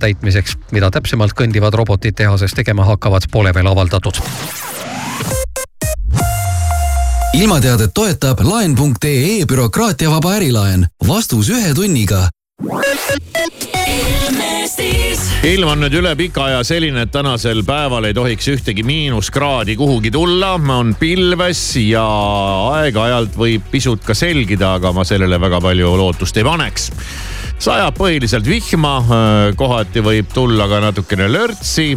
täitmiseks. mida täpsemalt kõndivad robotid tehases tegema hakkavad, pole veel avaldatud ilmateadet toetab laen.ee bürokraatiavaba ärilaen. vastus ühe tunniga ilm on nüüd üle pika aja selline, et tänasel päeval ei tohiks ühtegi miinuskraadi kuhugi tulla, on pilves ja aeg-ajalt võib pisut ka selgida, aga ma sellele väga palju lootust ei paneks sajab põhiliselt vihma, kohati võib tulla ka natukene lörtsi.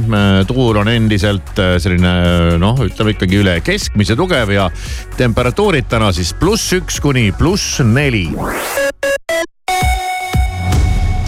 tuul on endiselt selline noh, ütleme ikkagi üle keskmise tugev ja temperatuurid täna siis pluss üks kuni pluss neli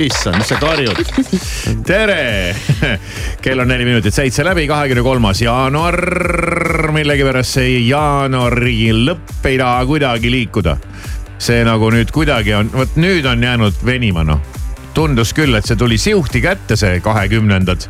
Issand, mis sa karjud. tere, kell on neli minutit seitse läbi, kahekümne kolmas jaanuar. millegipärast see jaanuari lõpp ei taha kuidagi liikuda. see nagu nüüd kuidagi on, vot nüüd on jäänud venima noh. tundus küll, et see tuli siuhti kätte, see kahekümnendad.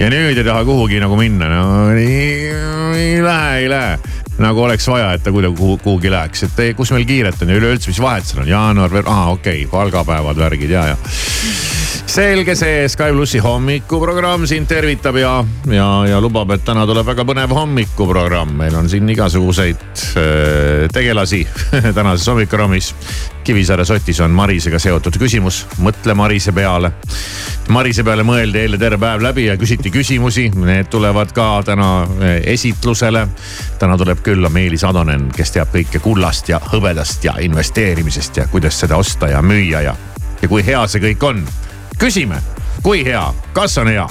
ja nüüd ei taha kuhugi nagu minna, no ei, ei lähe, ei lähe nagu oleks vaja, et ta kuidagi kuhu, kuhugi läheks, et kus meil kiiret on ja üleüldse, mis vahet seal on, jaanuar, aa okei okay,, palgapäevad, värgid ja, ja. Selge see, Sky plussi hommikuprogramm sind tervitab ja, ja, ja lubab, et täna tuleb väga põnev hommikuprogramm. meil on siin igasuguseid äh, tegelasi tänases hommikuprogrammis. Kivisaare sotis on Marisega seotud küsimus, mõtle Marise peale. Marise peale mõeldi eile terve päev läbi ja küsiti küsimusi, need tulevad ka täna äh, esitlusele. täna tuleb külla Meelis Atonen, kes teab kõike kullast ja hõbedast ja investeerimisest ja kuidas seda osta ja müüa ja, ja kui hea see kõik on küsime, kui hea, kas on hea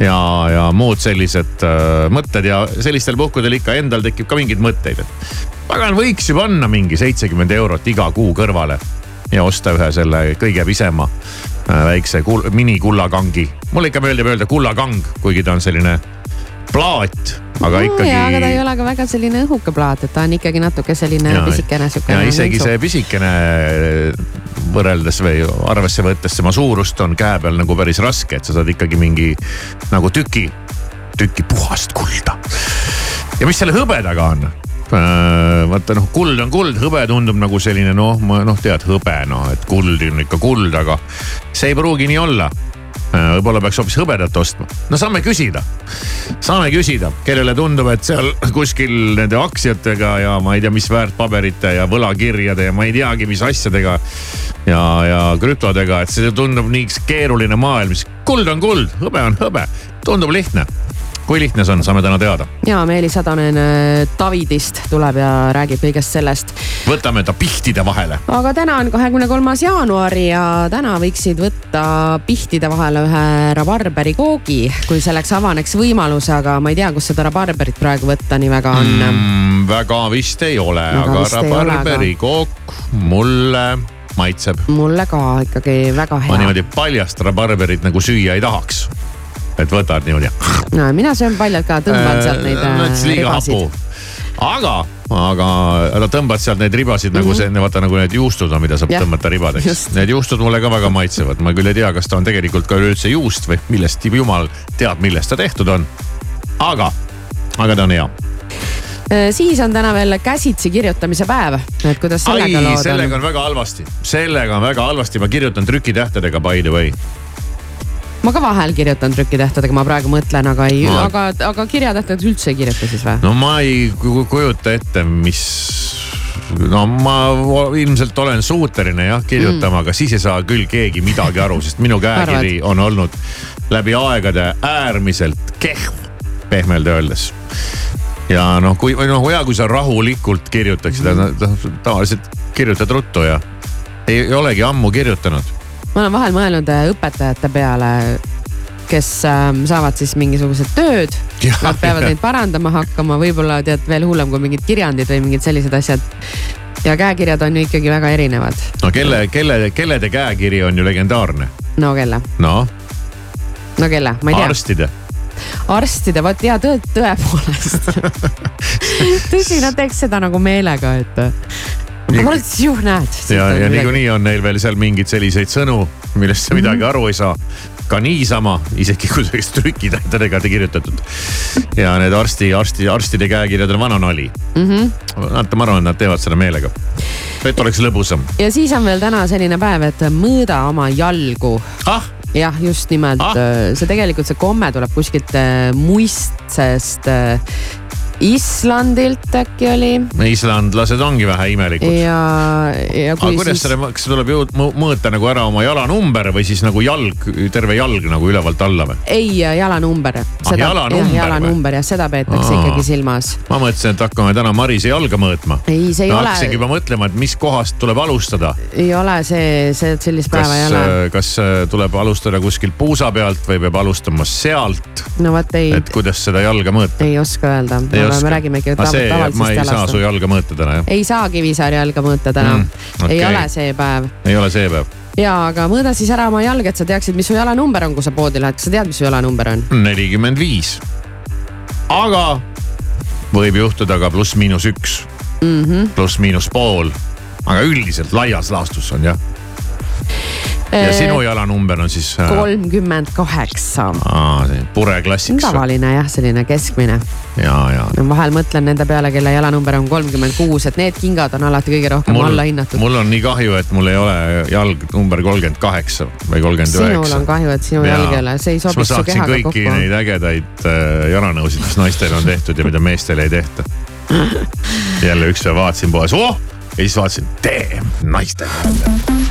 ja, ja muud sellised äh, mõtted ja sellistel puhkudel ikka endal tekib ka mingeid mõtteid, et pagan, võiks ju panna mingi seitsekümmend eurot iga kuu kõrvale ja osta ühe selle kõige pisema äh, väikse kul, minikullakangi. mulle ikka meeldib öelda kullakang, kuigi ta on selline plaat, aga ikkagi. aga ta ei ole ka väga selline õhuke plaat, et ta on ikkagi natuke selline ja, pisikene sihuke. ja isegi see pisikene võrreldes või arvesse võttes tema suurust on käe peal nagu päris raske, et sa saad ikkagi mingi nagu tüki, tüki puhast kulda. ja mis selle hõbedaga on? Äh, vaata noh, kuld on kuld, hõbe tundub nagu selline noh, noh tead hõbe noh, et kuld on ikka kuld, aga see ei pruugi nii olla võib-olla peaks hoopis hõbedat ostma. no saame küsida, saame küsida, kellele tundub, et seal kuskil nende aktsiatega ja ma ei tea, mis väärtpaberite ja võlakirjade ja ma ei teagi, mis asjadega. ja, ja krüptodega, et see tundub nii keeruline maailm, siis kuld on kuld, hõbe on hõbe, tundub lihtne kui lihtne see on, saame täna teada. ja Meelis Adanen Davidist tuleb ja räägib kõigest sellest. võtame ta pihtide vahele. aga täna on kahekümne kolmas jaanuar ja täna võiksid võtta pihtide vahele ühe rabarberikoogi, kui selleks avaneks võimalus, aga ma ei tea, kus seda rabarberit praegu võtta nii väga on mm,. väga vist ei ole, aga rabarberikook mulle maitseb. mulle ka ikkagi väga hea. ma niimoodi paljast rabarberit nagu süüa ei tahaks et võtad niimoodi. no mina söön paljalt ka, tõmban sealt neid äh, ribasid. aga, aga ära tõmbad sealt neid ribasid mm -hmm. nagu mhm. see, vaata nagu need juustud on, mida saab ja, tõmmata ribadeks. Need juustud mulle ka väga maitsevad, ma küll ei tea, kas ta on tegelikult ka üleüldse juust või millest jumal teab, millest ta tehtud on. aga, aga ta on hea äh, siis on täna veel käsitsi kirjutamise päev, et kuidas sellega lood on? sellega on väga halvasti, sellega on väga halvasti, ma kirjutan trükitähtedega by the way ma ka vahel kirjutan trükitähtedega, ma praegu mõtlen, aga ei no., aga, aga kirjatähtedega üldse ei kirjuta siis või? no ma ei kujuta ette, mis no ma ilmselt olen suuteline jah kirjutama mm., aga siis ei saa küll keegi midagi aru, sest minu käekiri on olnud läbi aegade äärmiselt kehv, pehmelt öeldes. ja noh, kui noh, hea, kui sa rahulikult kirjutaksid mm., noh tavaliselt kirjutad ruttu ja ei, ei olegi ammu kirjutanud ma olen vahel mõelnud äh, õpetajate peale, kes ähm, saavad siis mingisugused tööd. Nad peavad ja. neid parandama hakkama, võib-olla tead veel hullem kui mingid kirjandid või mingid sellised asjad. ja käekirjad on ju ikkagi väga erinevad. no kelle, kelle, kellede käekiri on ju legendaarne? no kelle? noh. no kelle, ma ei tea. arstide arstide, vot ja tõe, tõepoolest tõsi, nad teeks seda nagu meelega, et aga ma ütlesin, juh näed. ja, ja niikuinii on neil veel seal mingeid selliseid sõnu, millest sa midagi mm -hmm. aru ei saa. ka niisama, isegi kui see trükitähtedega kirjutatud. ja need arsti, arsti, arstide käekirjad on vana nali mm. -hmm. Nad, ma arvan, et nad teevad seda meelega, et oleks lõbusam. ja siis on veel täna selline päev, et mõõda oma jalgu ah? jah, just nimelt ah., see tegelikult see komme tuleb kuskilt äh, muistsest äh, Islandilt äkki oli. islandlased ongi vähe imelikud. ja, ja kui aga kuidas siis... selle, kas tuleb jõud mõõta nagu ära oma jalanumber või siis nagu jalg, terve jalg nagu ülevalt alla või? ei, jalanumber. ah, jalanumber jah, jalanumber jah, seda peetakse Aa. ikkagi silmas. ma mõtlesin, et hakkame täna Marise jalga mõõtma. ei, see ei no, ole. hakkasingi juba mõtlema, et mis kohast tuleb alustada. ei ole see, see sellist päeva ei ole. kas äh, tuleb alustada kuskilt puusa pealt või peab alustama sealt? no vot ei. et kuidas seda jalga mõõta? ei oska öelda aga me räägime ikka tav see, tavalisest jalast. ma ei jalast. saa su jalga mõõta täna jah? ei saa Kivisaare jalga mõõta täna mm,. Okay. ei ole see päev. ei ole see päev ja, aga mõõda siis ära oma jalg, et sa teaksid, mis su jalanumber on, kui sa poodi lähed, kas sa tead, mis su jalanumber on? nelikümmend viis. aga võib juhtuda ka pluss-miinus üks mm -hmm., pluss-miinus pool. aga üldiselt laias laastus on jah ja sinu jalanumber on siis äh, kolmkümmend kaheksa. pure klassiks. tavaline jah, selline keskmine. ja, ja. vahel mõtlen nende peale, kelle jalanumber on kolmkümmend kuus, et need kingad on alati kõige rohkem allahinnatud. mul on nii kahju, et mul ei ole jalg number kolmkümmend kaheksa või kolmkümmend üheksa. sinul on kahju, et sinu jalg ei ole, see ei sobi su kehaga kõiki kokku. neid ägedaid äh, jalanõusid, mis naistel on tehtud ja mida meestel ei tehta. jälle üks päev vaatasin poes, oh ja siis vaatasin, damn, naistel hommikuprogramm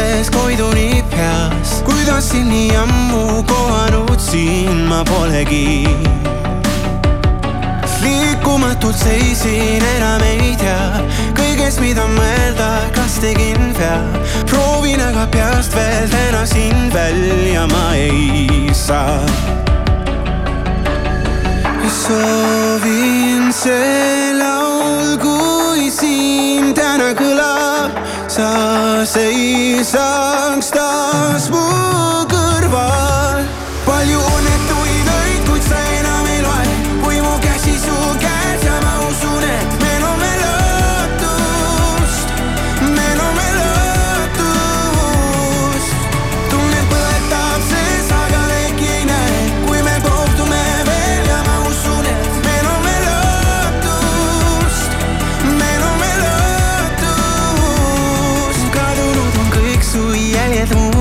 mõtet ringles koiduni peas. kuidas sind nii ammu kohanud siin ma polegi. liikumatult seisin, enam ei tea kõigest, mida mõelda, kas tegin vea. proovin aga peast veel täna sind välja ma ei saa soovin see laul, kui siin täna kõlab, sa seisaks taas mu kõrval.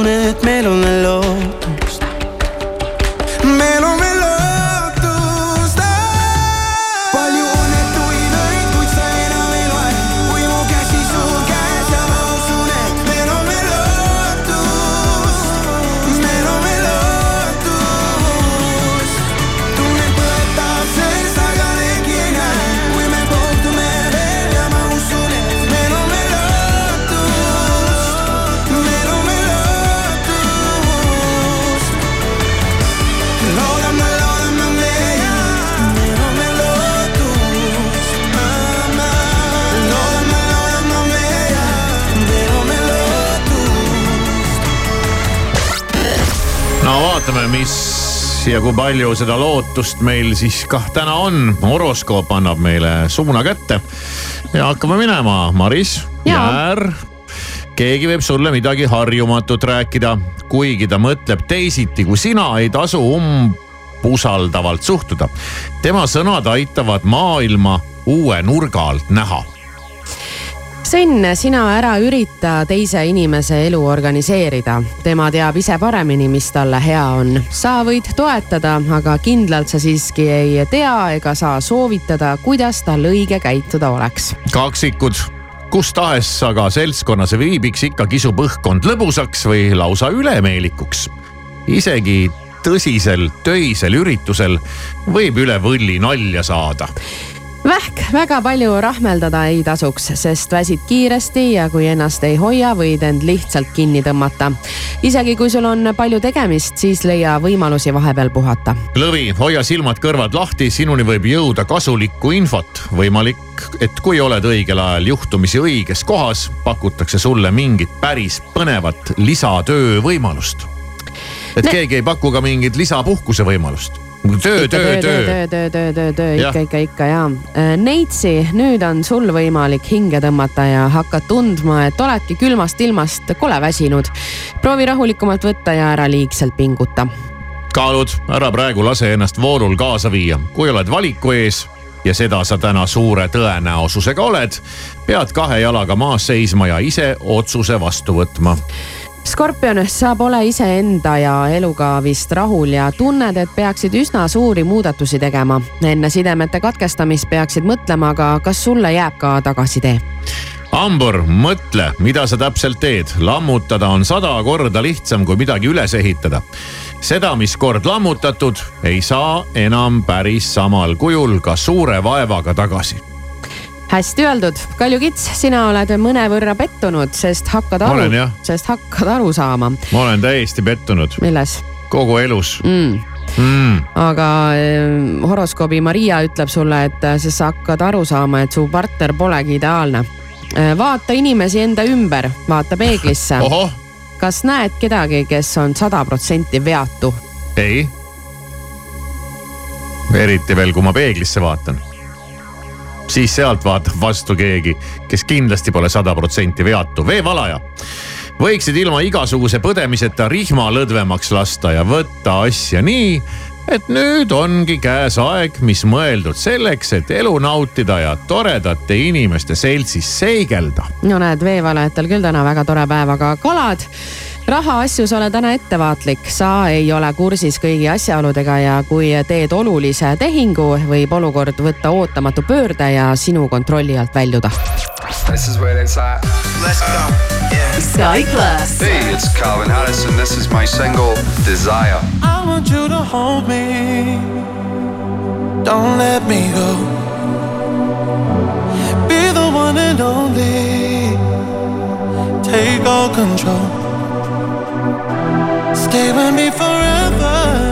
ma usun, et meil on vaatame, mis ja kui palju seda lootust meil siis kah täna on. horoskoop annab meile suuna kätte ja hakkame minema, Maris. Jäär. keegi võib sulle midagi harjumatut rääkida, kuigi ta mõtleb teisiti kui sina, ei tasu umbusaldavalt suhtuda. tema sõnad aitavad maailma uue nurga alt näha Sven, sina ära ürita teise inimese elu organiseerida, tema teab ise paremini, mis talle hea on. sa võid toetada, aga kindlalt sa siiski ei tea ega saa soovitada, kuidas tal õige käituda oleks. kaksikud, kus tahes aga seltskonnas viibiks, ikka kisub õhkkond lõbusaks või lausa ülemeelikuks. isegi tõsisel töisel üritusel võib üle võlli nalja saada vähk väga palju rahmeldada ei tasuks, sest väsid kiiresti ja kui ennast ei hoia, võid end lihtsalt kinni tõmmata. isegi kui sul on palju tegemist, siis leia võimalusi vahepeal puhata. lõvi, hoia silmad-kõrvad lahti, sinuni võib jõuda kasulikku infot. võimalik, et kui oled õigel ajal juhtumisi õiges kohas, pakutakse sulle mingit päris põnevat lisatöö võimalust. et Ne- keegi ei paku ka mingit lisapuhkuse võimalust. Töö, töö, töö. töö, töö, töö, töö, töö, ikka, ikka, ikka ja. Neitsi, nüüd on sul võimalik hinge tõmmata ja hakkad tundma, et oledki külmast ilmast kole väsinud. proovi rahulikumalt võtta ja ära liigselt pinguta. kaalud, ära praegu lase ennast voorul kaasa viia, kui oled valiku ees ja seda sa täna suure tõenäosusega oled, pead kahe jalaga maas seisma ja ise otsuse vastu võtma. Skorpion, sa pole iseenda ja eluga vist rahul ja tunned, et peaksid üsna suuri muudatusi tegema. enne sidemete katkestamist peaksid mõtlema ka, kas sulle jääb ka tagasitee. hambur, mõtle, mida sa täpselt teed. lammutada on sada korda lihtsam kui midagi üles ehitada. seda, mis kord lammutatud, ei saa enam päris samal kujul ka suure vaevaga tagasi. Hästi öeldud, Kalju Kits, sina oled mõnevõrra pettunud, sest hakkad aru sest hakkad aru saama, ma olen täiesti pettunud milles kogu elus mm. mm.. aga horoskoobi Maria ütleb sulle, et eh, sest sa hakkad aru saama, et su partner polegi ideaalne. vaata inimesi enda ümber, vaata peeglisse. kas näed kedagi, kes on sada protsenti veatu? ei. eriti veel, kui ma peeglisse vaatan. Siis sealt vaatab vastu keegi, kes kindlasti pole sada protsenti veatu, veevalaja võiksid ilma igasuguse põdemiseta rihma lõdvemaks lasta ja võtta asja nii, et nüüd ongi käes aeg, mis mõeldud selleks, et elu nautida ja toredate inimeste seltsis seigelda. no näed, veevalajatel küll täna väga tore päev, aga kalad, rahaasjus ole täna ettevaatlik, sa ei ole kursis kõigi asjaoludega ja kui teed olulise tehingu, võib olukord võtta ootamatu pöörde ja sinu kontrolli alt väljuda. This is where it's at. Let's go. Yeah. Sky Plus. Hey, it's Calvin Harris, and this is my single Desire. I want you to hold me. Don't let me go. Be the one and only. Take all control. Stay with me forever.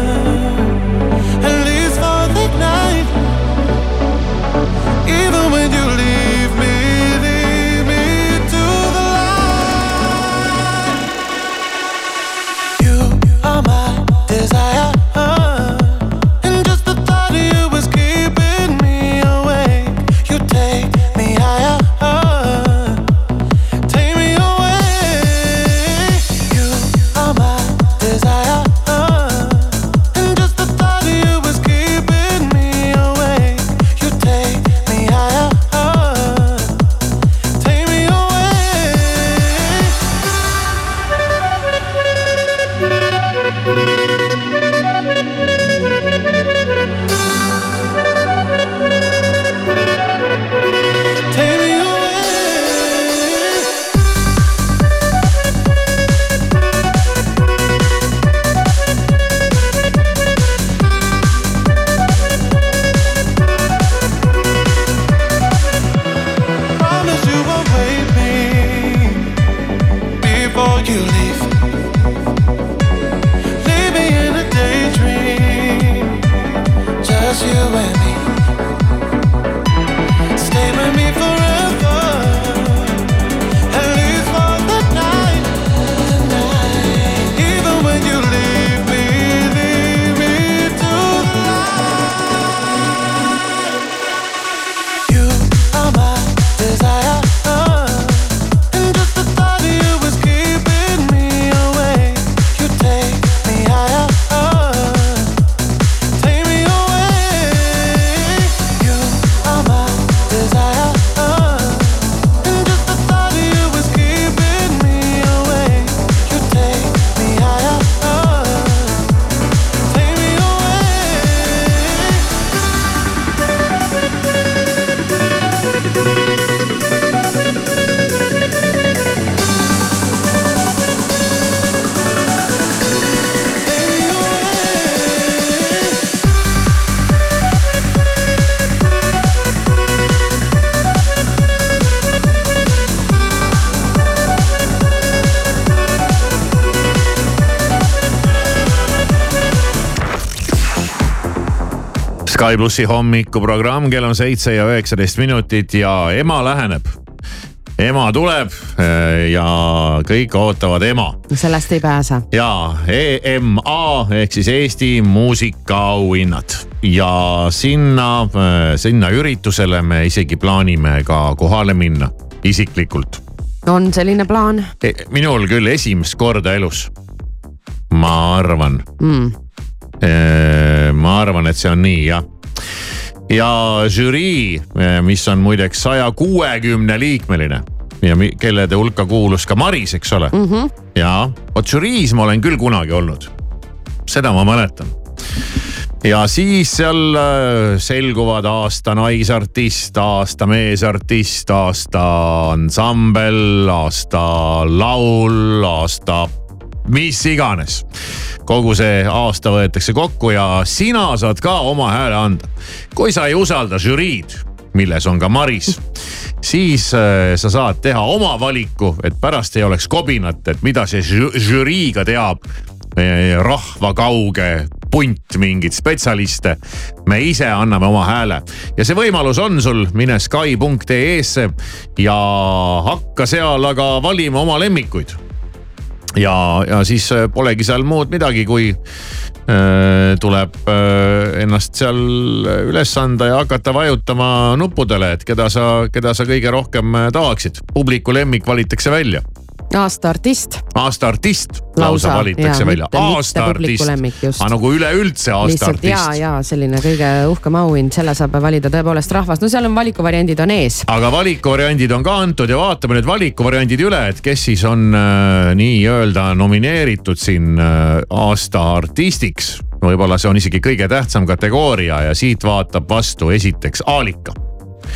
Sky plussi hommikuprogramm, kell on seitse ja üheksateist minutit ja ema läheneb. ema tuleb eh, ja kõik ootavad ema sellest ei pääse. ja EMA ehk siis Eesti muusikaauhinnad ja sinna, sinna üritusele me isegi plaanime ka kohale minna isiklikult. on selline plaan minul küll esimest korda elus. ma arvan mm.? ma arvan, et see on nii jah ja žürii, mis on muideks saja kuuekümne liikmeline ja kellede hulka kuulus ka Maris, eks ole mm. -hmm. ja vot žüriis ma olen küll kunagi olnud. seda ma mäletan. ja siis seal äh, selguvad aasta naisartist, aasta meesartist, aasta ansambel, aasta laul, aasta mis iganes. kogu see aasta võetakse kokku ja sina saad ka oma hääle anda. kui sa ei usalda žüriid, milles on ka Maris siis äh, sa saad teha oma valiku, et pärast ei oleks kobinat, et mida see žü- žüriiga teab äh, rahva kauge punt mingeid spetsialiste. me ise anname oma hääle ja see võimalus on sul, mine Sky.ee-sse ja hakka seal aga valima oma lemmikuid. Ja, ja siis äh, polegi seal muud midagi, kui äh, tuleb äh, ennast seal üles anda ja hakata vajutama nuppudele, et keda sa, keda sa kõige rohkem äh, tahaksid. publiku lemmik valitakse välja aasta artist. aasta artist lausa, lausa valitakse jaa, välja. aasta artist aga nagu üleüldse aasta lihtsalt ja, artist. ja selline kõige uhkem auhind, selle saab valida tõepoolest rahvas, no seal on valikuvariandid on ees. aga valikuvariandid on ka antud ja vaatame need valikuvariandid üle, et kes siis on äh, nii-öelda nomineeritud siin äh, aasta artistiks. võib-olla see on isegi kõige tähtsam kategooria ja siit vaatab vastu esiteks Aalika.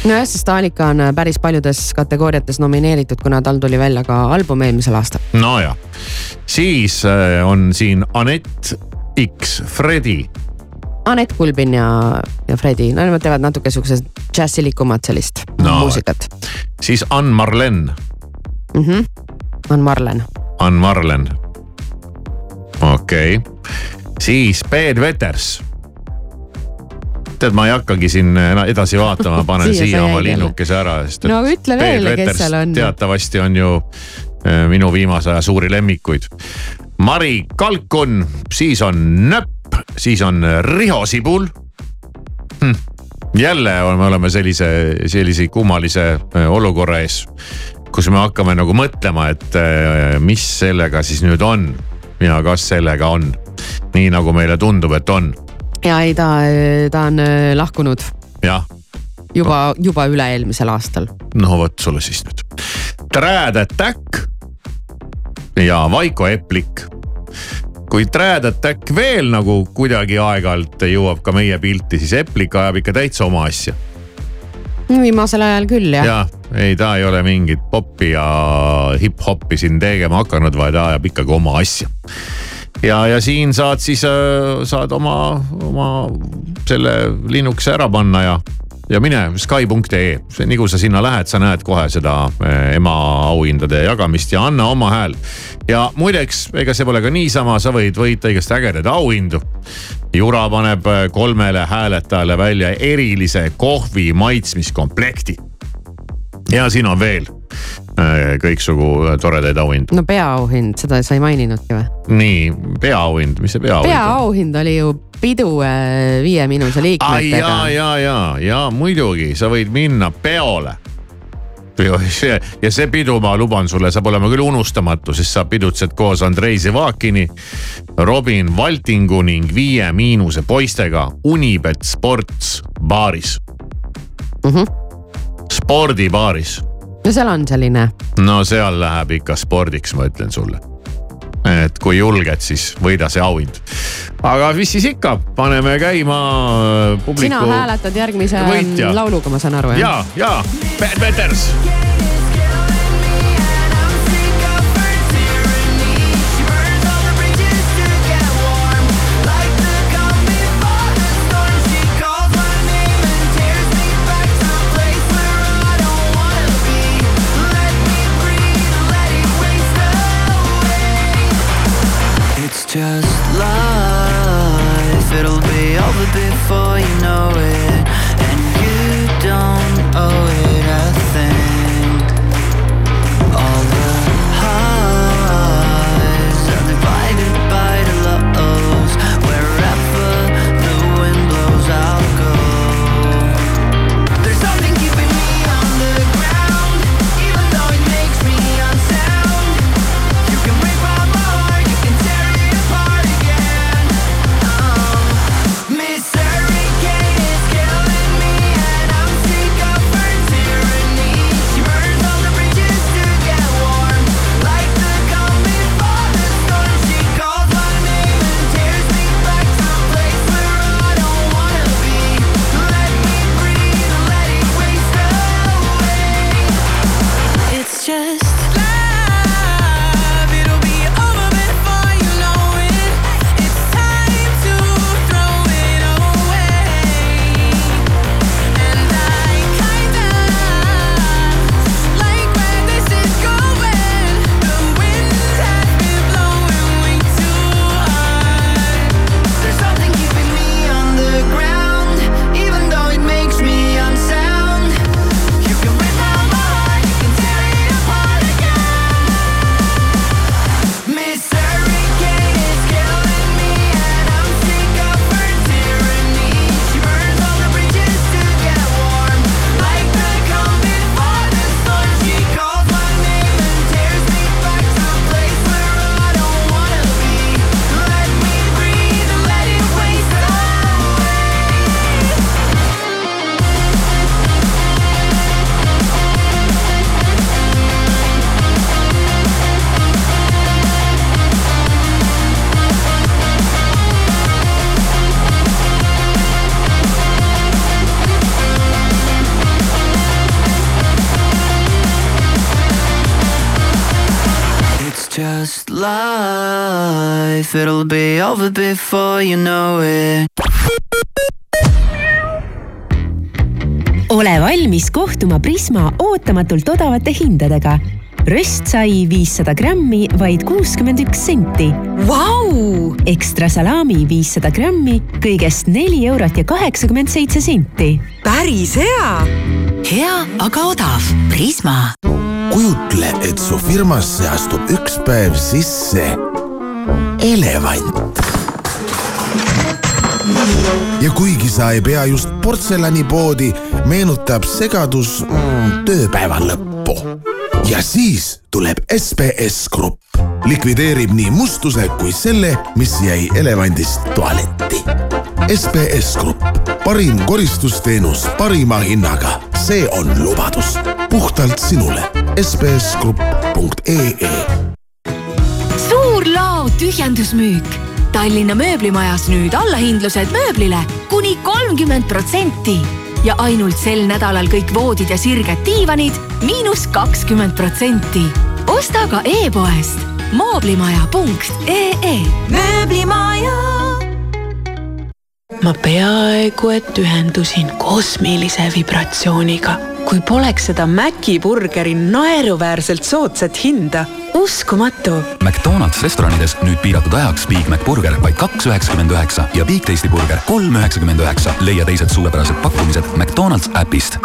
Nojah, sest Alika on äh, päris paljudes kategooriates nomineeritud, kuna tal tuli välja ka album eelmisel aastal. nojah, siis äh, on siin Anett X, Fredi Anett Kulbin ja, ja Fredi, no nemad teevad natuke siukest džässilikumat sellist No. muusikat siis Ann-Marlen, mm. -hmm. on Marlen. Ann-Marlen. okei okay., siis Peet Veters. Tead, ma ei hakkagi siin edasi vaatama, panen Siia siia oma linnukese ära, sest. No ütle veel, kes seal on. teatavasti on ju äh, minu viimase aja suuri lemmikuid. Mari Kalkun, siis on Nöpp, siis on Riho Sibul hm. jälle on- me oleme sellise, sellise kummalise äh, olukorra ees, kus me hakkame nagu mõtlema, et äh, mis sellega siis nüüd on ja kas sellega on nii, nagu meile tundub, et on. Ja ei, ta, ta on äh, lahkunud jah, juba, juba üle-eelmisel aastal. no vot sulle siis nüüd. Trad Attack ja Vaiko Eplik. kui Trad Attack veel nagu kuidagi aeg-ajalt jõuab ka meie pilti, siis Eplik ajab ikka täitsa oma asja. viimasel ajal küll jah ja.. ja ei, ta ei ole mingit popi ja hip-hopi siin tegema hakanud, vaid ajab ikkagi oma asja. Ja, ja siin saad siis, saad oma, oma selle linnukese ära panna ja ja mine Sky.ee, nii kui sa sinna lähed, sa näed kohe seda eh, ema auhindade jagamist ja anna oma hääl. ja muideks, ega see pole ka niisama, sa võid võita igast ägedaid auhindu. Jura paneb eh, kolmele hääletajale välja erilise kohvi maitsmiskomplekti. ja siin on veel kõiksugu toredaid auhindu. no peaauhind, seda sa ei maininudki või? nii, peaauhind, mis see peaauhind on? peaauhind oli ju pidu äh, Viie Miinuse ai liikmetega ja, ja, ja, ja muidugi sa võid minna peole. ja see pidu, ma luban sulle, saab olema küll unustamatu, sest sa pidutsed koos Andrei Zevakini, Robin Valtingu ning Viie Miinuse poistega Unibet Sports baaris mm. -hmm. spordibaaris no seal on selline no seal läheb ikka spordiks, ma ütlen sulle. et kui julged, siis võida see auhind. aga mis siis ikka, paneme käima äh, publiku. sina hääletad järgmise võitja. lauluga, ma saan aru jah? ja, ja Bad Betters. Just life. It'll be over before you know it. ole valmis kohtuma Prisma ootamatult odavate hindadega. röstsai viissada grammi, vaid kuuskümmend üks senti. Vau! ekstra salami viissada grammi, kõigest neli eurot ja kaheksakümmend seitse senti. päris hea. hea, aga odav. Prisma. Kujutle, et su firmasse astub üks päev sisse elevant ja kuigi sa ei pea just portselanipoodi, meenutab segadus mm, tööpäeva lõppu. ja siis tuleb SBS Grupp, likvideerib nii mustuse kui selle, mis jäi elevandist tualetti. SBS Grupp, parim koristusteenus parima hinnaga, see on lubadus puhtalt sinule. sbsgrupp.ee suur lao tühjendusmüük Tallinna mööblimajas nüüd allahindlused mööblile kuni kolmkümmend protsenti ja ainult sel nädalal kõik voodid ja sirged diivanid miinus kakskümmend protsenti. osta ka e-poest mooblimaja.ee. mööblimaja. Ma peaaegu et ühendusin kosmilise vibratsiooniga, kui poleks seda Maci burgeri naeruväärselt soodsat hinda uskumatu. McDonalds restoranides nüüd piiratud ajaks Big Mac burger vaid kaks üheksakümmend üheksa ja Big Tasty burger kolm üheksakümmend üheksa. leia teised suurepärased pakkumised McDonalds äpist.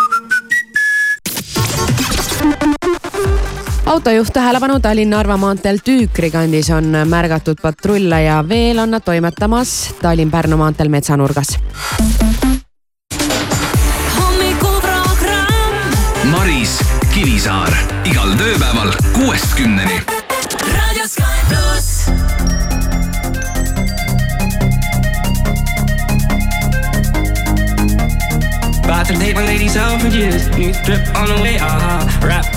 Autojuht tähelepanu, Tallinna-Narva maanteel Tüükri kandis on märgatud patrulle ja veel on nad toimetamas Tallinn-Pärnu maanteel Metsanurgas. Maris Kivisaar igal tööpäeval kuuest kümneni. raadio Sky pluss. About to take my ladies out for years. New drip on the way, aha. Uh-huh. Rap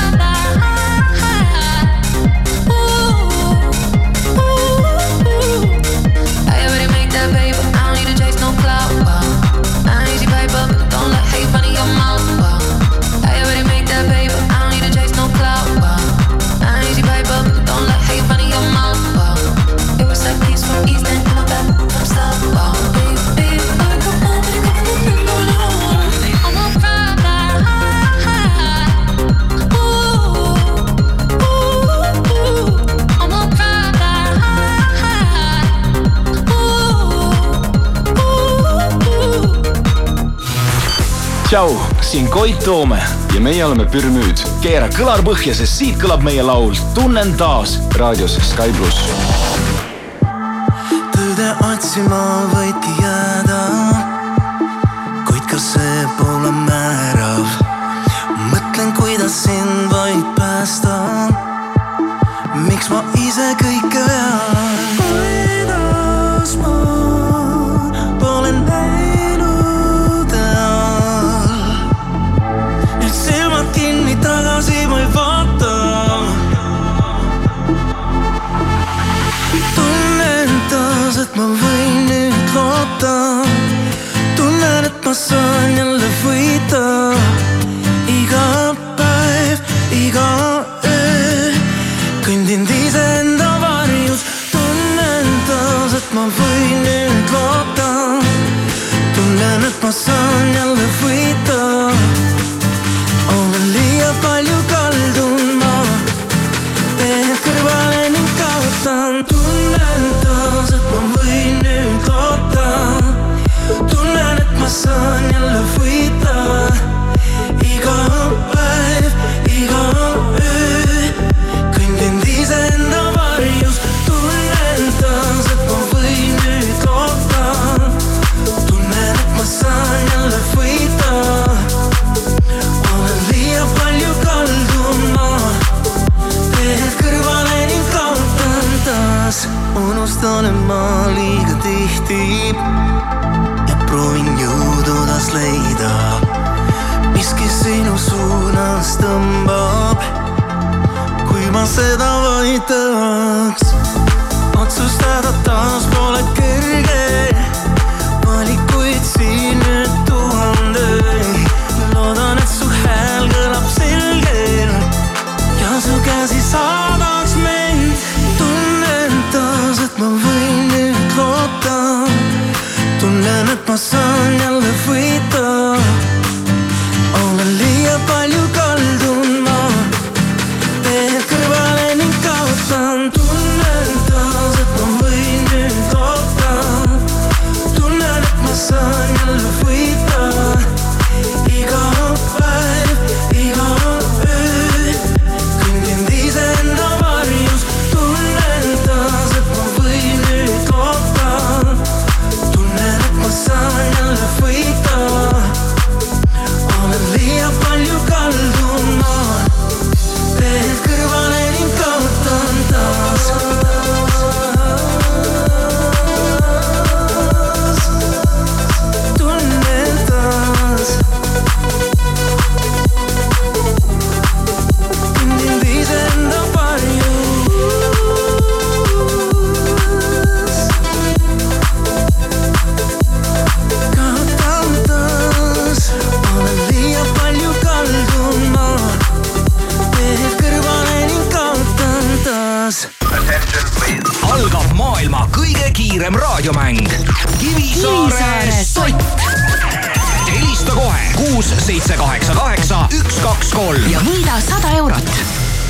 tšau, siin Koit Toome ja meie oleme Pürmüüd. keera kõlar põhja, sest siit kõlab meie laul Tunnen taas raadios Sky pluss. tõde otsima võidki jääda, kuid ka see pole määrav. mõtlen, kuidas sind vaid päästa. miks ma ise kõike no sono lo kiirem raadiomäng. Kivisaare sott. helista kohe. Kuus, seitse, kaheksa, kaheksa, üks, kaks, kolm. Ja võida sada eurot.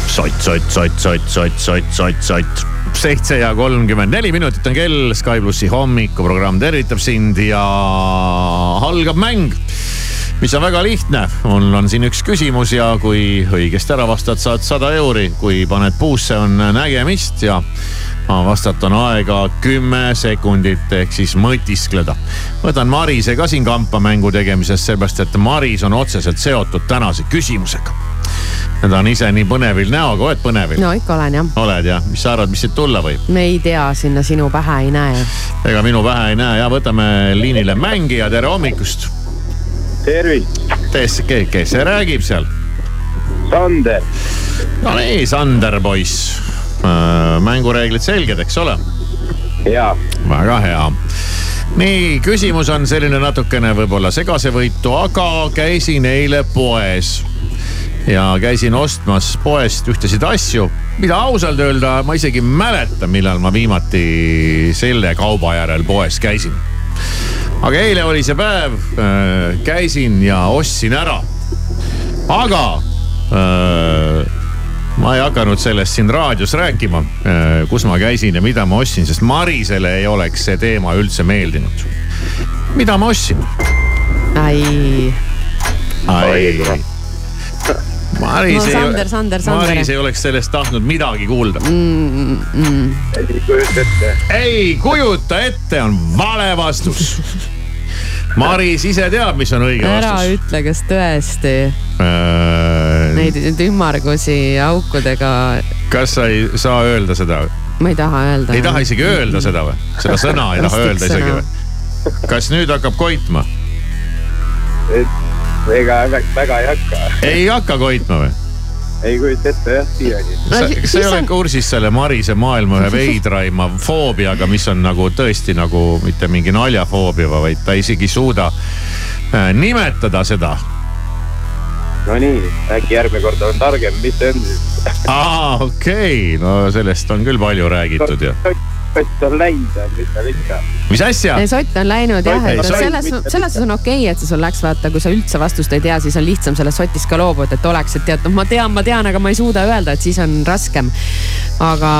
sott, sott, sott, sott, sott, sott, sott, sott. seitse ja kolmkümmend neli minutit on kell, Sky plussi hommikuprogramm tervitab sind ja algab mäng. Mis on väga lihtne, mul on siin üks küsimus ja kui õigesti ära vastad, saad sada euri, kui paned puusse, on nägemist ja vastata on aega kümme sekundit ehk siis mõtiskleda. võtan Marise ka siin kampa mängu tegemisest, seepärast et Maris on otseselt seotud tänase küsimusega. ta on ise nii põnevil näoga, oled põnevil? no ikka olen jah, oled jah, mis sa arvad, mis siit tulla võib? me ei tea, sinna sinu pähe ei näe. ega minu pähe ei näe ja võtame liinile mängija, tere hommikust. tervist. kes, kes see räägib seal? Sander. no nii, Sander poiss. Mängureeglid selged, eks ole? jaa. väga hea. nii, küsimus on selline natukene võib-olla segasevõitu, aga käisin eile poes ja käisin ostmas poest ühtesid asju, mida ausalt öelda ma isegi ei mäleta, millal ma viimati selle kauba järel poes käisin. aga eile oli see päev, käisin ja ostsin ära. aga öö, ma ei hakanud sellest siin raadios rääkima, kus ma käisin ja mida ma ostsin, sest Marisele ei oleks see teema üldse meeldinud. mida ma ostsin? ai. ai. Maris no ei Sander, Sander, Sander. Maris ei oleks sellest tahtnud midagi kuulda. mm,. Mm. ei kujuta ette. ei kujuta ette, on vale vastus. Maris ise teab, mis on õige ära vastus. ütle, kas tõesti Äh, neid ümmargusi aukudega, kas sa ei saa öelda seda? ma ei taha öelda. ei taha isegi öelda seda või? seda sõna ei taha öelda isegi või? kas nüüd hakkab koitma? ega vä- väga ei hakka. ei hakka koitma või? ei kujuta ette jah, siiani. kas sa ei ole kursis selle Marise maailma ühe veidraima foobiaga, mis on nagu tõesti nagu mitte mingi naljafoobia, vaid ta isegi ei suuda äh, nimetada seda. Nonii, äkki järgmine kord olen targem, mis see on siis? aa, okei okay., no sellest on küll palju räägitud ju. sott on läinud, mis seal ikka. mis asja? sott on läinud jah, et selles, selles suhtes on okei okay,, et see sul läks, vaata, kui sa üldse vastust ei tea, siis on lihtsam sellest sotist ka loobuda, et oleks, et tead, noh, ma tean, ma tean, aga ma ei suuda öelda, et siis on raskem. aga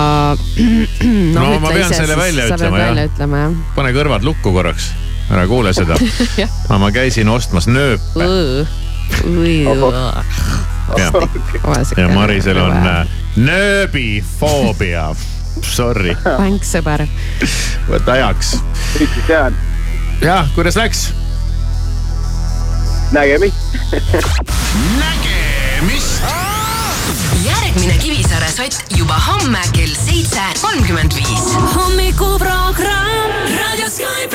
no, No ma pean selle välja ütlema, jah. jah pane kõrvad lukku korraks, ära kuule seda. ma käisin ostmas nööpe ja, ja Marisel on äh, nööbifoobia. Sorry, Vänk sõber. võta heaks. jah, kuidas läks? nägemist. nägemist. järgmine Kivisaare sott juba homme kell seitse kolmkümmend viis. hommikuprogramm Raadio Sky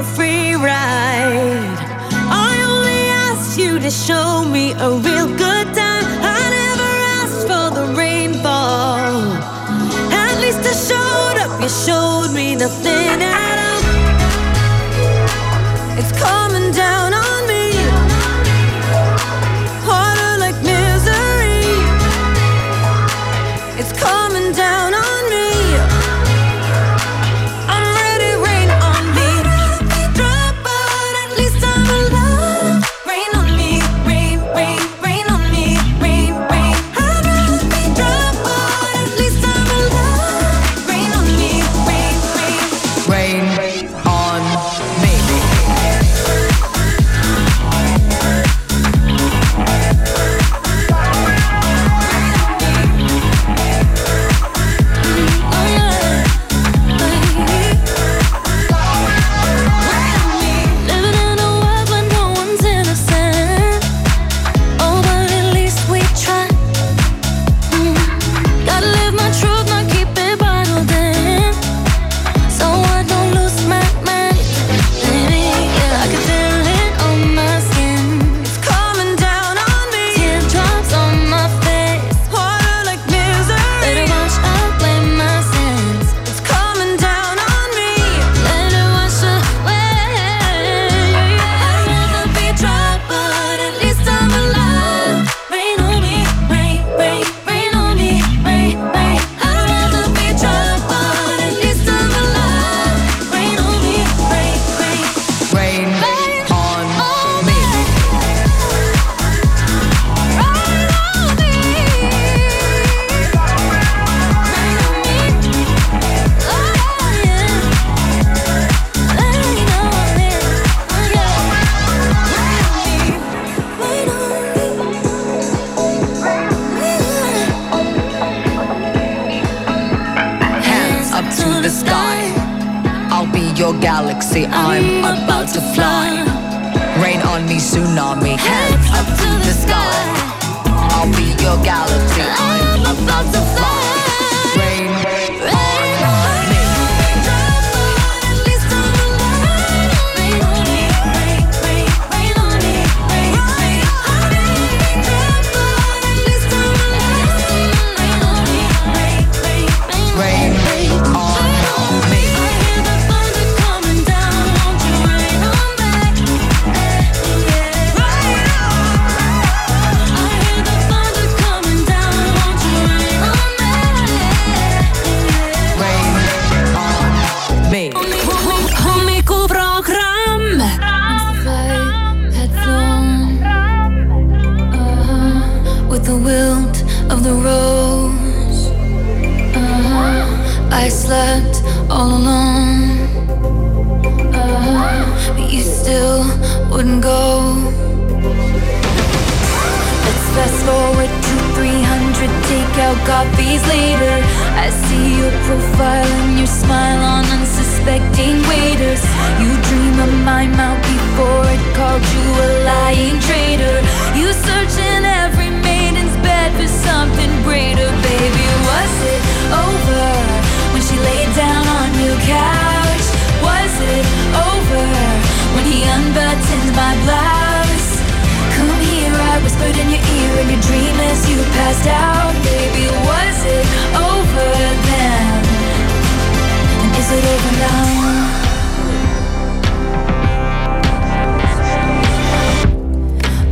a free ride. I only asked you to show me a real good time. I never asked for the rainfall. At least I showed up, you showed me nothing at all. It's coming down. Your galaxy. I'm about to fly. Rain on me, tsunami. Hands up to the sky. I'll be your galaxy. I'm about to fly. 300 takeout coffees later. I see your profile and your smile on unsuspecting waiters. You dream of my mouth before it called you a lying traitor. You search in every maiden's bed for something greater, baby. Was it over when she laid down on your couch? Was it over when he unbuttoned my blouse? I whispered in your ear in your dream as you passed out. Baby, was it over then? And is it over now?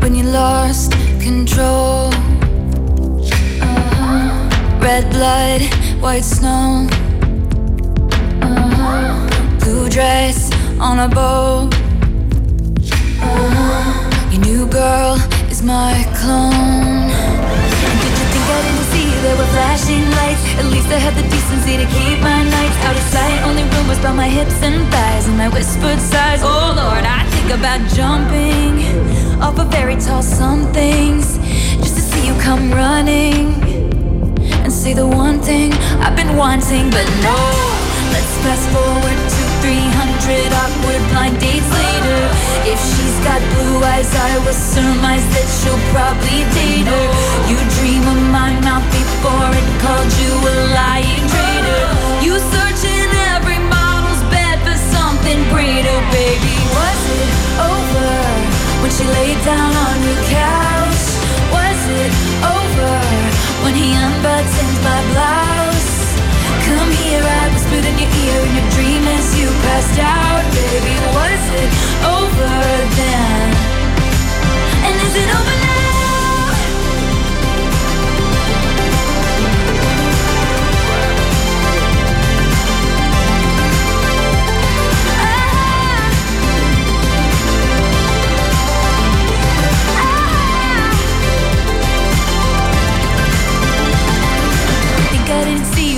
When you lost control, uh-huh. red blood, white snow, uh-huh. blue dress on a boat. Uh-huh. Your new girl is my clone. Did you think I didn't see there were flashing lights? At least I had the decency to keep my nights out of sight. Only rumors about my hips and thighs and my whispered sighs. Oh Lord, I think about jumping off of very tall somethings just to see you come running and say the one thing I've been wanting, but no. Let's fast forward 300 awkward blind dates later. If she's got blue eyes, I will surmise that she'll probably date her. You dream of my mouth before it called you a lying traitor. You search in every model's bed for something greater, baby. Was it over when she laid down on your couch? Was it over when he unbuttoned my blouse? Come here, I whispered in your ear in your you passed out, baby. Was it over then? And is it over now?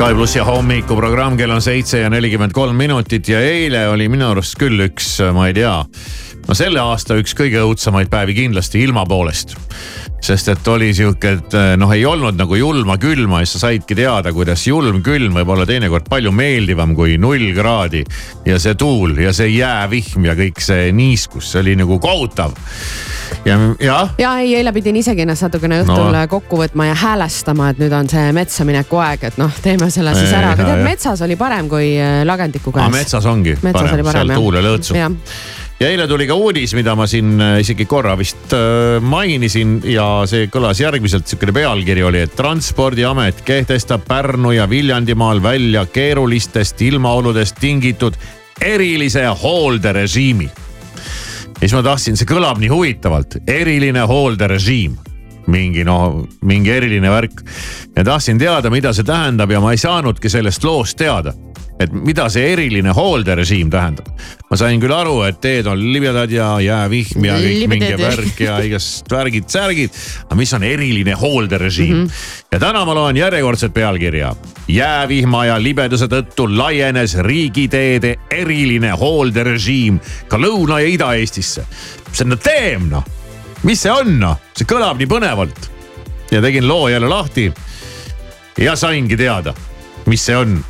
Sky plussi hommikuprogramm, kell on seitse ja nelikümmend kolm minutit ja eile oli minu arust küll üks, ma ei tea. no selle aasta üks kõige õudsemaid päevi kindlasti ilma poolest. Sest et oli sihuke, et noh, ei olnud nagu julma külma ja sa saidki teada, kuidas julm külm võib olla teinekord palju meeldivam kui null kraadi. ja see tuul ja see jäävihm ja kõik see niiskus, see oli nagu kohutav. ja, jah ja ei, eile pidin isegi ennast natukene õhtul No. no. kokku võtma ja häälestama, et nüüd on see metsa mineku aeg, et noh, teeme selle siis ära, aga tead metsas oli parem kui äh, lagendiku käes. metsas ongi metsas parem, oli parem seal jah. tuul ja lõõtsu. Ja eile tuli ka uudis, mida ma siin äh, isegi korra vist äh, mainisin ja see kõlas järgmiselt, sihukene pealkiri oli, et transpordiamet kehtestab Pärnu ja Viljandimaal välja keerulistest ilmaoludest tingitud erilise hoolderežiimi. ja siis ma tahtsin, see kõlab nii huvitavalt, eriline hoolderežiim mingi noh, mingi eriline värk. ja tahtsin teada, mida see tähendab ja ma ei saanudki sellest loost teada. et mida see eriline hoolderežiim tähendab. ma sain küll aru, et teed on libedad ja jäävihm ja kõik mingi värk ja igast värgid-särgid. aga mis on eriline hoolderežiim mm? -hmm. ja täna ma loen järjekordset pealkirja. jäävihma ja libeduse tõttu laienes riigiteede eriline hoolderežiim ka Lõuna- ja Ida-Eestisse. see on teem noh mis see on noh, see kõlab nii põnevalt. ja tegin loo jälle lahti. ja saingi teada, mis see on.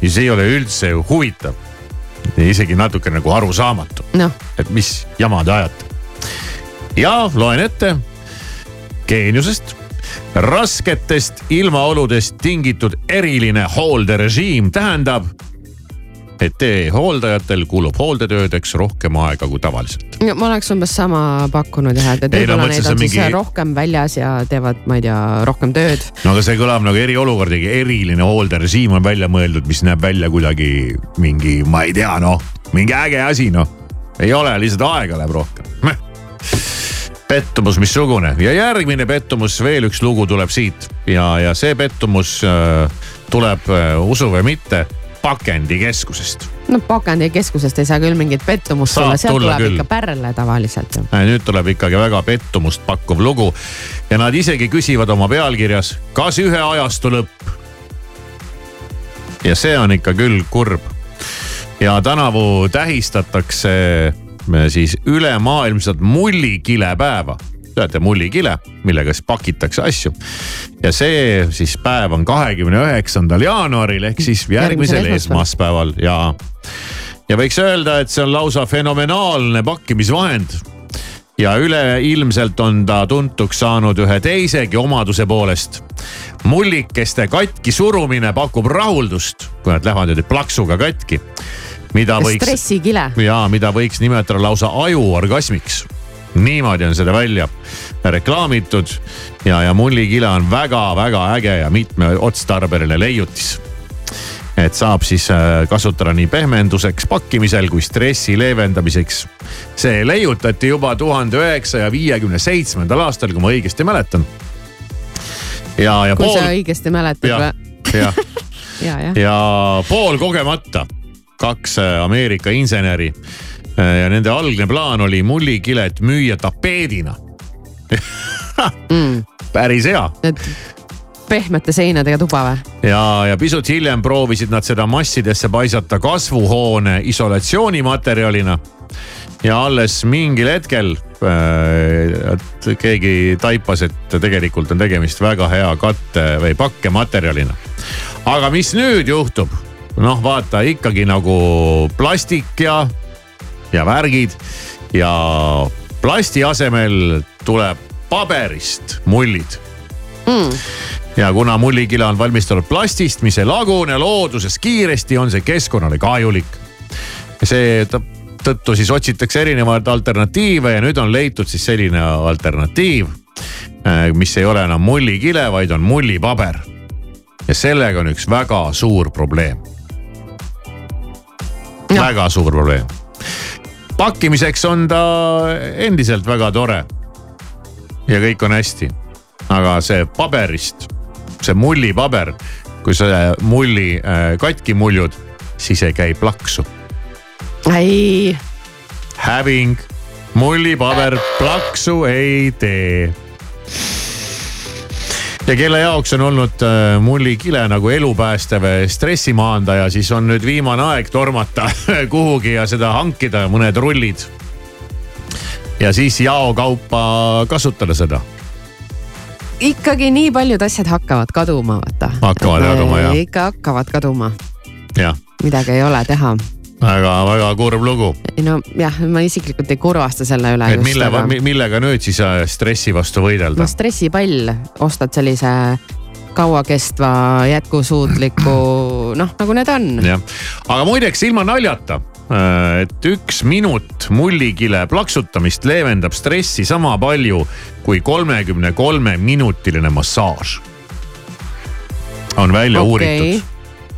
ja see ei ole üldse ju huvitav. isegi natuke nagu arusaamatu noh, et mis jama te ajate. ja loen ette geeniusest. rasketest ilmaoludest tingitud eriline hoolderežiim tähendab, et tee hooldajatel kulub hooldetöödeks rohkem aega kui tavaliselt. ma oleks umbes sama pakkunud jah, et, no võib-olla mõtlesin, neid on see siis mingi- rohkem väljas ja teevad, ma ei tea, rohkem tööd. no aga see kõlab nagu eriolukord, eriline hoolderežiim on välja mõeldud, mis näeb välja kuidagi mingi, ma ei tea, noh, mingi äge asi, noh. ei ole, lihtsalt aega läheb rohkem. pettumus missugune ja järgmine pettumus, veel üks lugu tuleb siit ja, ja see pettumus äh, tuleb äh,, usu või mitte, pakendikeskusest. no pakendikeskusest ei saa küll mingit pettumust tulla, sealt tuleb küll. ikka pärle tavaliselt. Äh, nüüd tuleb ikkagi väga pettumust pakkuv lugu ja nad isegi küsivad oma pealkirjas, kas ühe ajastu lõpp. ja see on ikka küll kurb. ja tänavu tähistatakse äh, siis ülemaailmset mullikilepäeva teate, mullikile, millega siis pakitakse asju. ja see siis päev on kahekümne üheksandal jaanuaril ehk siis järgmisel esmaspäeval ja, ja võiks öelda, et see on lausa fenomenaalne pakkimisvahend ja üleilmselt on ta tuntuks saanud ühe teisegi omaduse poolest. mullikeste katki surumine pakub rahuldust, kui nad lähevad nüüd plaksuga katki. mida võiks, stressikile. ja mida võiks nimetada lausa ajuorgasmiks. Niimoodi on seda välja reklaamitud ja, ja mullikile on väga-väga äge ja mitmeotstarbeline leiutis et saab siis äh, kasutada nii pehmenduseks pakkimisel kui stressi leevendamiseks. see leiutati juba tuhande üheksasaja viiekümne seitsmendal aastal, kui ma õigesti mäletan. ja, ja kui pool. sa õigesti mäletad või? ja, jah. ja pool kogemata kaks äh, Ameerika inseneri ja nende algne plaan oli mullikilet müüa tapeedina mm. päris hea. et pehmete seinadega tuba või? ja, ja pisut hiljem proovisid nad seda massidesse paisata kasvuhoone isolatsioonimaterjalina. ja alles mingil hetkel äh, et keegi taipas, et tegelikult on tegemist väga hea katte või pakkematerjalina. aga mis nüüd juhtub? noh, vaata ikkagi nagu plastik ja, ja värgid ja plasti asemel tuleb paberist mullid mm. ja kuna mullikila on valmistatud plastist, mis ei lagune looduses kiiresti, on see keskkonnale kahjulik. see tõttu siis otsitakse erinevaid alternatiive ja nüüd on leitud siis selline alternatiiv, mis ei ole enam mullikile, vaid on mullipaber. ja sellega on üks väga suur probleem. väga suur probleem. Pakkimiseks on ta endiselt väga tore. ja kõik on hästi aga see paberist, see mullipaber, kui sa mulli äh, katki muljud, siis ei käi plaksu. ei. Häving, mullipaber plaksu ei tee. Ja kelle jaoks on olnud äh, mullikile nagu elupäästev stressimaandaja, siis on nüüd viimane aeg tormata kuhugi ja seda hankida, mõned rullid. ja siis jaokaupa kasutada seda ikkagi nii paljud asjad hakkavad kaduma, vaata. hakkavad kaduma jah. ikka hakkavad kaduma. midagi ei ole teha väga-väga kurb lugu. no jah, ma isiklikult ei kurvasta selle üle. et mille aga..., millega nüüd siis äh, stressi vastu võidelda? no stressipall, ostad sellise kauakestva, jätkusuutliku, noh nagu need on. jah, aga muideks ilma naljata Äh, et üks minut mullikile plaksutamist leevendab stressi sama palju kui kolmekümne kolme minutiline massaaž. on välja okay. uuritud,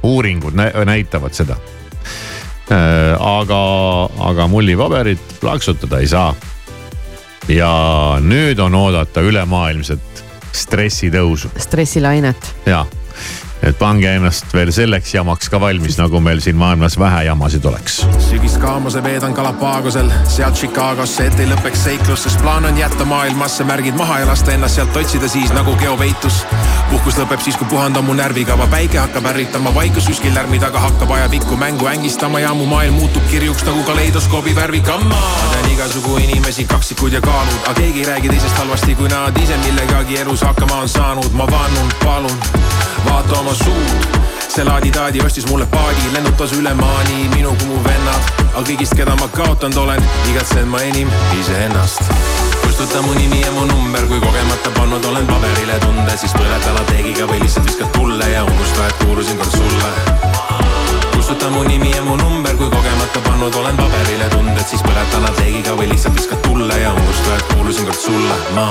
uuringud näitavad seda. Äh, aga, aga mullipaberit plaksutada ei saa. ja nüüd on oodata ülemaailmset stressitõusu. stressilainet. jah et pange ennast veel selleks jamaks ka valmis, nagu meil siin maailmas vähe jamasid oleks. sügiskaamuse veedan Galapagosel, sealt Chicagosse, et ei lõpeks seiklus, sest plaan on jätta maailmasse märgid maha ja lasta ennast sealt otsida siis nagu geopeitus. puhkus lõpeb siis, kui puhand on mu närvikava, päike hakkab ärritama, vaikus kuskil lärmi taga hakkab ajapikku mängu ängistama ja mu maailm muutub kirjuks nagu kaleidoskoobi värvikamma. ma tean igasugu inimesi, kaksikud ja kaalud, aga keegi ei räägi teisest halvasti, kui nad ise millegagi elus hakkama on saanud, ma vannun, palun vaata oma suud see laadi-taadi ostis mulle paadi, lennutas üle maani minu kui mu vennad. aga kõigist, keda ma kaotanud olen, igatsen ma enim iseennast. kustuta mu nimi ja mu number, kui kogemata pannud olen paberile tunde, siis põleta lateegiga või lihtsalt viskad tulle ja unusta, et kuulusin kord sulle. kustuta mu nimi ja mu number, kui kogemata pannud olen paberile tunded, siis põleta lateegiga või lihtsalt viskad tulle ja unusta, et kuulusin kord sulle, ma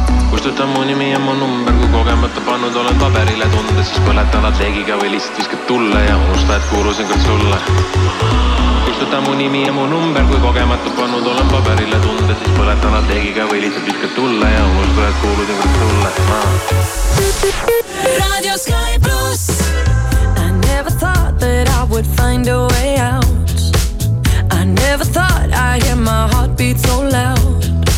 kustuta mu nimi ja mu number, kui kogemata pannud olen paberile tunded, siis põleta lateegiga või lihtsalt viskad tulle ja unusta, et kuulusin kord sulle kustuta mu nimi ja mu number, kui kogemata pannud olen paberile tunded, siis põletan lateegiga või lihtsalt viskad tulle ja unusta, et kuulusin kord sulle Radio Sky pluss. I never thought that I would find a way out. I never thought I'd hear my heartbeat so loud.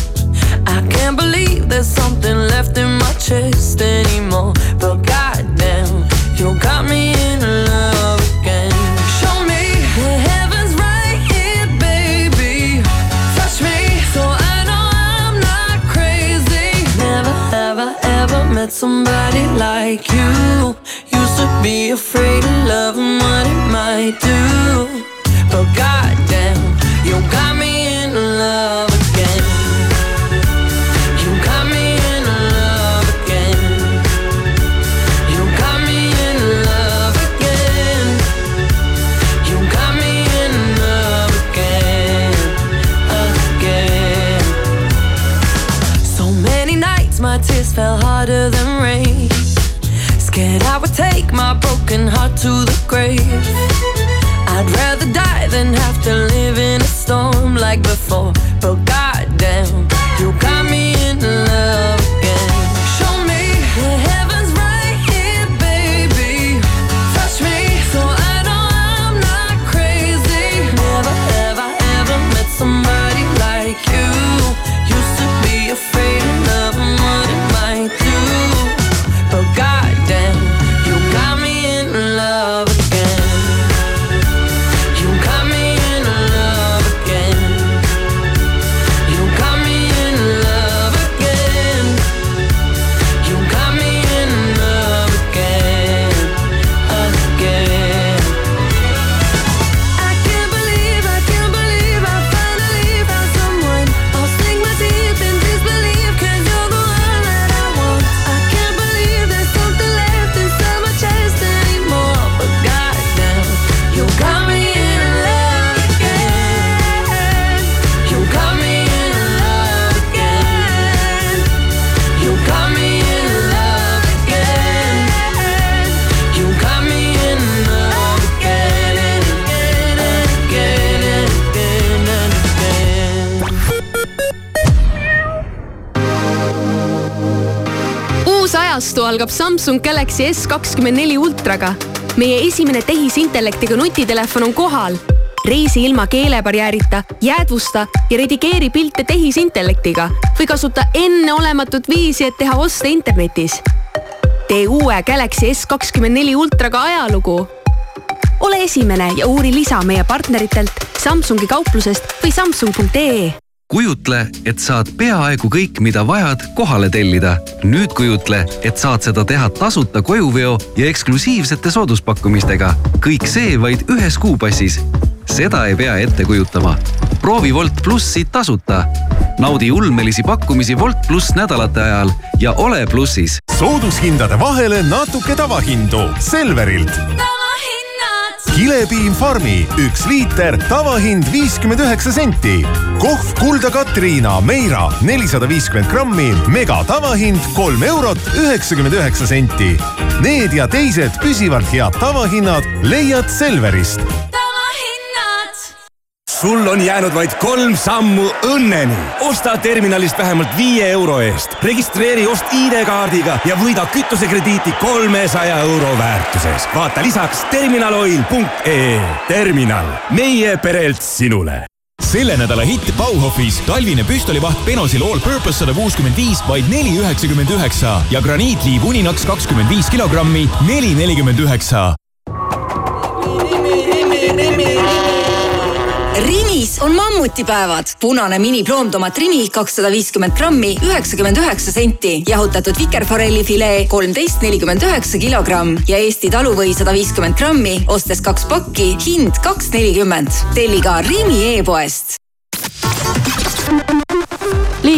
I can't believe there's something left in my chest anymore. But goddamn, you got me in love again. Show me the heavens right here, baby. Touch me so I know I'm not crazy. Never have I ever met somebody like you. Used to be afraid of love and what it might do. But goddamn, you got me Samsung Galaxy S kakskümmend neli ultraga. meie esimene tehisintellektiga nutitelefon on kohal. reisi ilma keelebarjäärita, jäädvusta ja redigeeri pilte tehisintellektiga või kasuta enneolematut viisi, et teha oste internetis. tee uue Galaxy S kakskümmend neli ultraga ajalugu. ole esimene ja uuri lisa meie partneritelt Samsungi kauplusest või samsung.ee kujutle, et saad peaaegu kõik, mida vajad, kohale tellida. nüüd kujutle, et saad seda teha tasuta kojuveo ja eksklusiivsete sooduspakkumistega. kõik see vaid ühes kuupassis. seda ei pea ette kujutama. proovi Wolt plussi tasuta. naudi ulmelisi pakkumisi Wolt pluss nädalate ajal ja ole plussis. soodushindade vahele natuke tavahindu Selverilt. Kilepiim Farmi üks liiter, tavahind viiskümmend üheksa senti. kohv Kulda Katriina Meira nelisada viiskümmend grammi, mega tavahind kolm eurot üheksakümmend üheksa senti. Need ja teised püsivalt head tavahinnad leiad Selverist sul on jäänud vaid kolm sammu õnneni. osta terminalist vähemalt viie euro eest, registreeri ost ID-kaardiga ja võida kütusekrediiti kolmesaja euro väärtuses. vaata lisaks terminaloil.ee. terminal, meie perelt sinule selle nädala hitt Bauhofis talvine püstolivaht Benosil All Purpose sada kuuskümmend viis vaid neli üheksakümmend üheksa ja graniitliiv Uninaks kakskümmend viis kilogrammi, neli nelikümmend üheksa. Rimis on mammutipäevad. punane mini ploomtomat Rimi kakssada viiskümmend grammi, üheksakümmend üheksa senti. jahutatud vikerforelli filee kolmteist nelikümmend üheksa kilogramm ja Eesti taluvõi sada viiskümmend grammi, ostes kaks pakki, hind kaks nelikümmend. telli ka Rimi e-poest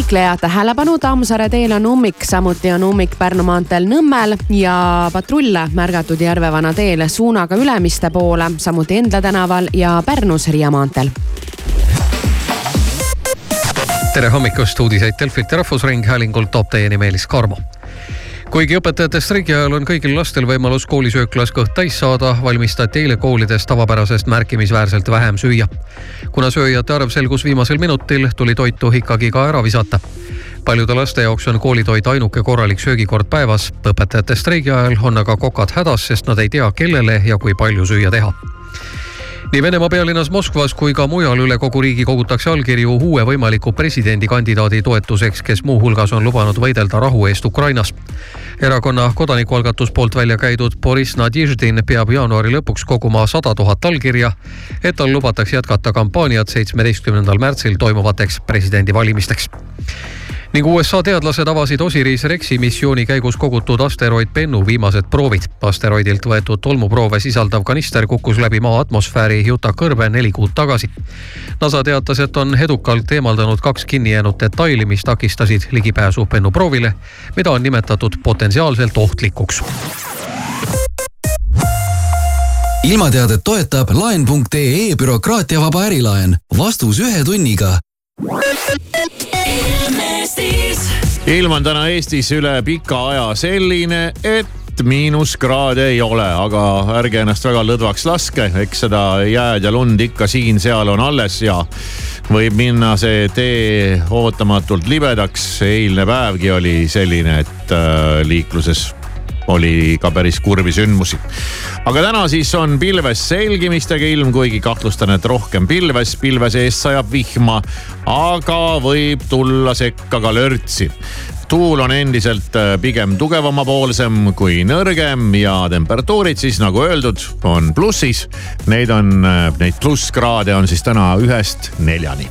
liikleja tähelepanu, Tammsaare teel on ummik, samuti on ummik Pärnu maanteel Nõmmel ja patrulle märgatud Järvevana teel suunaga Ülemiste poole, samuti Endla tänaval ja Pärnus Riia maanteel. tere hommikust, uudiseid Delfilt ja Rahvusringhäälingult toob teieni Meelis Karmo kuigi õpetajate streigi ajal on kõigil lastel võimalus koolisööklas kõht täis saada, valmistati eile koolides tavapärasest märkimisväärselt vähem süüa. kuna sööjate arv selgus viimasel minutil, tuli toitu ikkagi ka ära visata. paljude laste jaoks on koolitoit ainuke korralik söögikord päevas. õpetajate streigi ajal on aga kokad hädas, sest nad ei tea, kellele ja kui palju süüa teha nii Venemaa pealinnas Moskvas kui ka mujal üle kogu riigi kogutakse allkirju uue võimaliku presidendikandidaadi toetuseks, kes muuhulgas on lubanud võidelda rahu eest Ukrainas. erakonna kodanikualgatus poolt välja käidud Boris Nadježdin peab jaanuari lõpuks koguma sada tuhat allkirja, et tal lubataks jätkata kampaaniat seitsmeteistkümnendal märtsil toimuvateks presidendivalimisteks ning USA teadlased avasid Osiris Rexi missiooni käigus kogutud asteroid Bennu viimased proovid. asteroidilt võetud tolmuproove sisaldav kanister kukkus läbi Maa atmosfääri Utah kõrbe neli kuud tagasi. NASA teatas, et on edukalt eemaldanud kaks kinni jäänud detaili, mis takistasid ligipääsu Bennu proovile, mida on nimetatud potentsiaalselt ohtlikuks ilmateadet toetab laen.ee bürokraatiavaba ärilaen. vastus ühe tunniga ilm on täna Eestis üle pika aja selline, et miinuskraade ei ole, aga ärge ennast väga lõdvaks laske, eks seda jääd ja lund ikka siin-seal on alles ja võib minna see tee ootamatult libedaks. eilne päevgi oli selline, et äh, liikluses oli ka päris kurbi sündmusi. aga täna siis on pilves selgimistega ilm, kuigi kahtlustan, et rohkem pilves, pilve seest sajab vihma, aga võib tulla sekka ka lörtsi tuul on endiselt äh, pigem tugevamapoolsem kui nõrgem ja temperatuurid siis nagu öeldud, on plussis. Neid on, äh, neid plusskraade on siis täna ühest neljani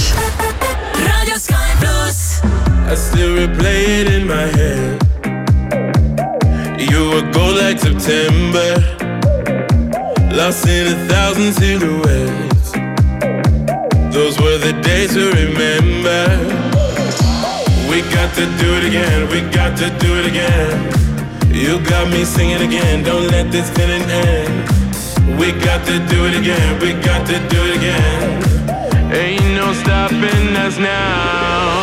I still replay it in my head. You were gold like September, lost in a thousand silhouettes. Those were the days to remember. We got to do it again, we got to do it again. You got me singing again, don't let this feeling end. We got to do it again, we got to do it again. Ain't no stopping us now.